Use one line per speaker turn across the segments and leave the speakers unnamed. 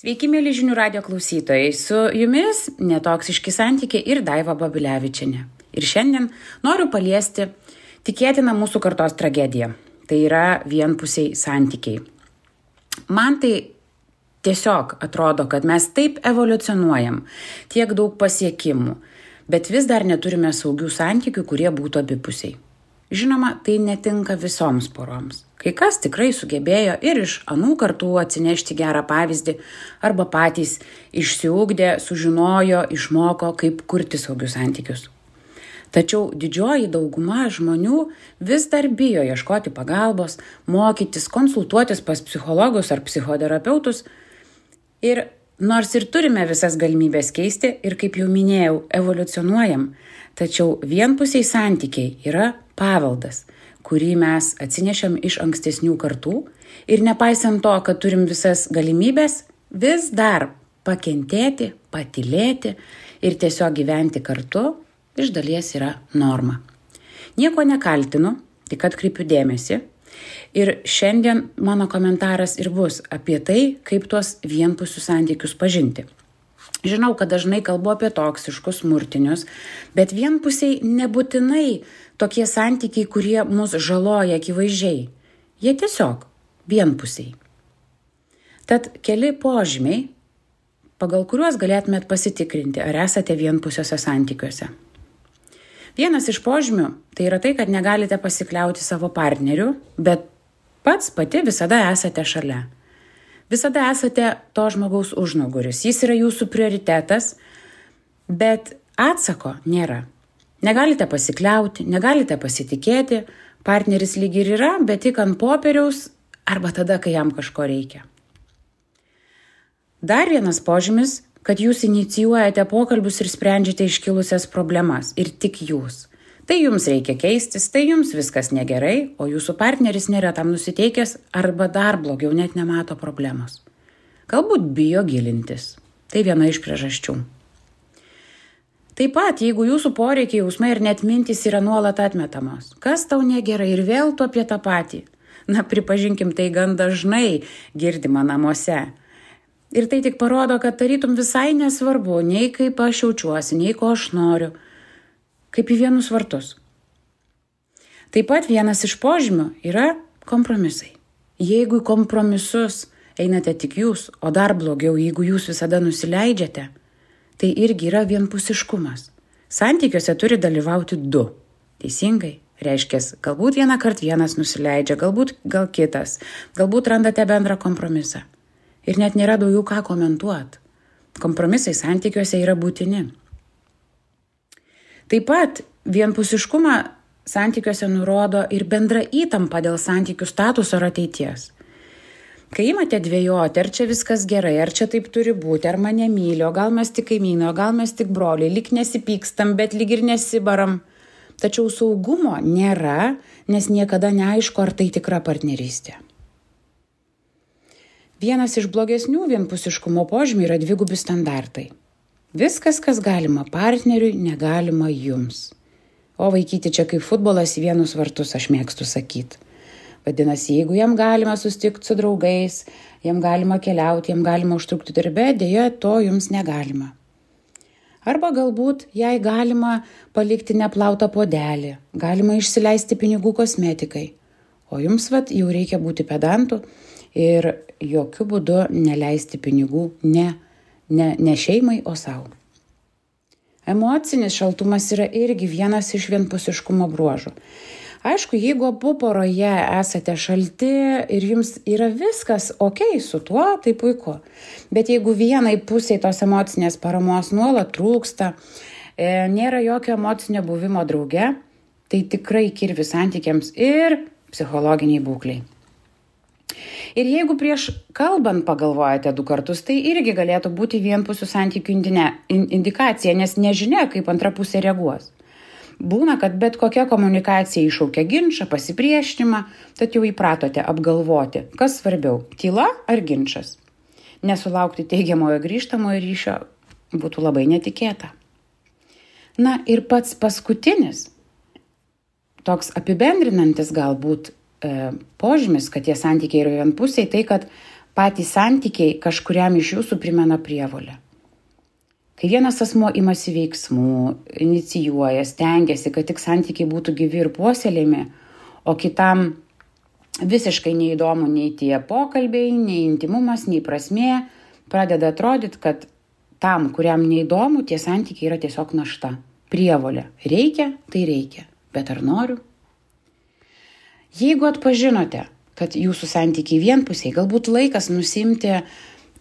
Sveiki, mėly žinių radio klausytojai. Su jumis netoksiški santykiai ir Daiva Babilevičiane. Ir šiandien noriu paliesti tikėtiną mūsų kartos tragediją. Tai yra vienpusiai santykiai. Man tai tiesiog atrodo, kad mes taip evoliucionuojam, tiek daug pasiekimų, bet vis dar neturime saugių santykių, kurie būtų abipusiai. Žinoma, tai netinka visoms poroms. Kai kas tikrai sugebėjo ir iš anų kartų atsinešti gerą pavyzdį, arba patys išsiugdė, sužinojo, išmoko, kaip kurti saugius santykius. Tačiau didžioji dauguma žmonių vis dar bijo ieškoti pagalbos, mokytis, konsultuotis pas psichologus ar psichoterapeutus. Ir nors ir turime visas galimybės keisti ir, kaip jau minėjau, evoliucionuojam, tačiau vienpusiai santykiai yra paveldas, kurį mes atsinešėm iš ankstesnių kartų ir nepaisant to, kad turim visas galimybės, vis dar pakentėti, patilėti ir tiesiog gyventi kartu iš dalies yra norma. Nieko nekaltinu, tik atkreipiu dėmesį. Ir šiandien mano komentaras ir bus apie tai, kaip tuos vienpusius santykius pažinti. Žinau, kad dažnai kalbu apie toksiškus, smurtinius, bet vienpusiai nebūtinai tokie santykiai, kurie mus žaloja akivaizdžiai. Jie tiesiog vienpusiai. Tad keli požymiai, pagal kuriuos galėtumėt pasitikrinti, ar esate vienpusiuose santykiuose. Vienas iš požymių tai yra tai, kad negalite pasikliauti savo partneriu, bet pats pati visada esate šalia visada esate to žmogaus užnugaris, jis yra jūsų prioritetas, bet atsako nėra. Negalite pasikliauti, negalite pasitikėti, partneris lyg ir yra, bet tik ant popieriaus arba tada, kai jam kažko reikia. Dar vienas požymis, kad jūs inicijuojate pokalbius ir sprendžiate iškilusias problemas ir tik jūs. Tai jums reikia keistis, tai jums viskas negerai, o jūsų partneris nėra tam nusiteikęs arba dar blogiau net nemato problemos. Galbūt bijo gilintis. Tai viena iš priežasčių. Taip pat, jeigu jūsų poreikiai, jausmai ir net mintys yra nuolat atmetamos, kas tau negerai ir vėl tu apie tą patį. Na, pripažinkim, tai gan dažnai girdima namuose. Ir tai tik parodo, kad tarytum visai nesvarbu, nei kaip aš jaučiuosi, nei ko aš noriu kaip į vienus vartus. Taip pat vienas iš požymių yra kompromisai. Jeigu į kompromisus einate tik jūs, o dar blogiau, jeigu jūs visada nusileidžiate, tai irgi yra vienpusiškumas. Santykiuose turi dalyvauti du. Teisingai? Reiškia, galbūt vieną kartą vienas nusileidžia, galbūt gal kitas, galbūt randate bendrą kompromisą. Ir net nėra daugiau ką komentuoti. Kompromisai santykiuose yra būtini. Taip pat vienpusiškumą santykiuose nurodo ir bendra įtampa dėl santykių statuso ar ateities. Kai imate dvėjoti, ar čia viskas gerai, ar čia taip turi būti, ar mane myli, o gal mes tik kaimynai, o gal mes tik broliai, lik nesipykstam, bet lyg ir nesibaram. Tačiau saugumo nėra, nes niekada neaišku, ar tai tikra partnerystė. Vienas iš blogesnių vienpusiškumo požymių yra dvigubi standartai. Viskas, kas galima partneriui, negalima jums. O vaikyti čia kaip futbolas į vienus vartus, aš mėgstu sakyti. Vadinasi, jeigu jam galima susitikti su draugais, jam galima keliauti, jam galima užtrukti darbe, dėja to jums negalima. Arba galbūt jai galima palikti neplautą podelį, galima išsileisti pinigų kosmetikai, o jums vat jau reikia būti pedantų ir jokių būdų neleisti pinigų ne ne, ne šeimai, o savo. Emocinis šaltumas yra irgi vienas iš vienpusiškumo bruožų. Aišku, jeigu abu poroje esate šalti ir jums yra viskas ok su tuo, tai puiku. Bet jeigu vienai pusiai tos emocinės paramos nuolat trūksta, e, nėra jokio emocinio buvimo drauge, tai tikrai kirvi santykiams ir psichologiniai būkliai. Ir jeigu prieš kalbant pagalvojate du kartus, tai irgi galėtų būti vienpusių santykių indikacija, nes nežinia, kaip antra pusė reaguos. Būna, kad bet kokia komunikacija iššaukia ginčą, pasipriešinimą, tad jau įpratote apgalvoti, kas svarbiau - tyla ar ginčas. Nesulaukti teigiamojo grįžtamojo ryšio būtų labai netikėta. Na ir pats paskutinis, toks apibendrinantis galbūt požymis, kad tie santykiai yra vienpusiai, tai kad patys santykiai kažkuriam iš jūsų primena prievolę. Kai vienas asmo imasi veiksmų, inicijuoja, stengiasi, kad tik santykiai būtų gyvi ir puoselėjami, o kitam visiškai neįdomu nei tie pokalbiai, nei intimumas, nei prasmė, pradeda atrodyti, kad tam, kuriam neįdomu, tie santykiai yra tiesiog našta, prievolė. Reikia, tai reikia. Bet ar noriu? Jeigu atpažinote, kad jūsų santykiai vienpusiai, galbūt laikas nusimti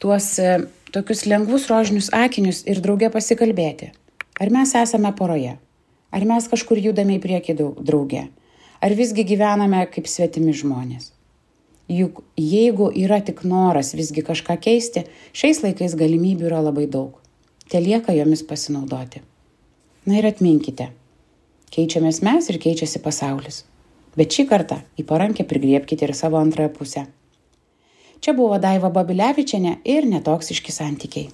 tuos e, tokius lengvus rožinius akinius ir drauge pasikalbėti. Ar mes esame poroje? Ar mes kažkur judame į priekį drauge? Ar visgi gyvename kaip svetimi žmonės? Juk jeigu yra tik noras visgi kažką keisti, šiais laikais galimybių yra labai daug. Te lieka jomis pasinaudoti. Na ir atminkite. Keičiamės mes ir keičiasi pasaulis. Bet šį kartą į parankę prigriepkite ir savo antrąją pusę. Čia buvo Daiva Babilevičiane ir netoksiški santykiai.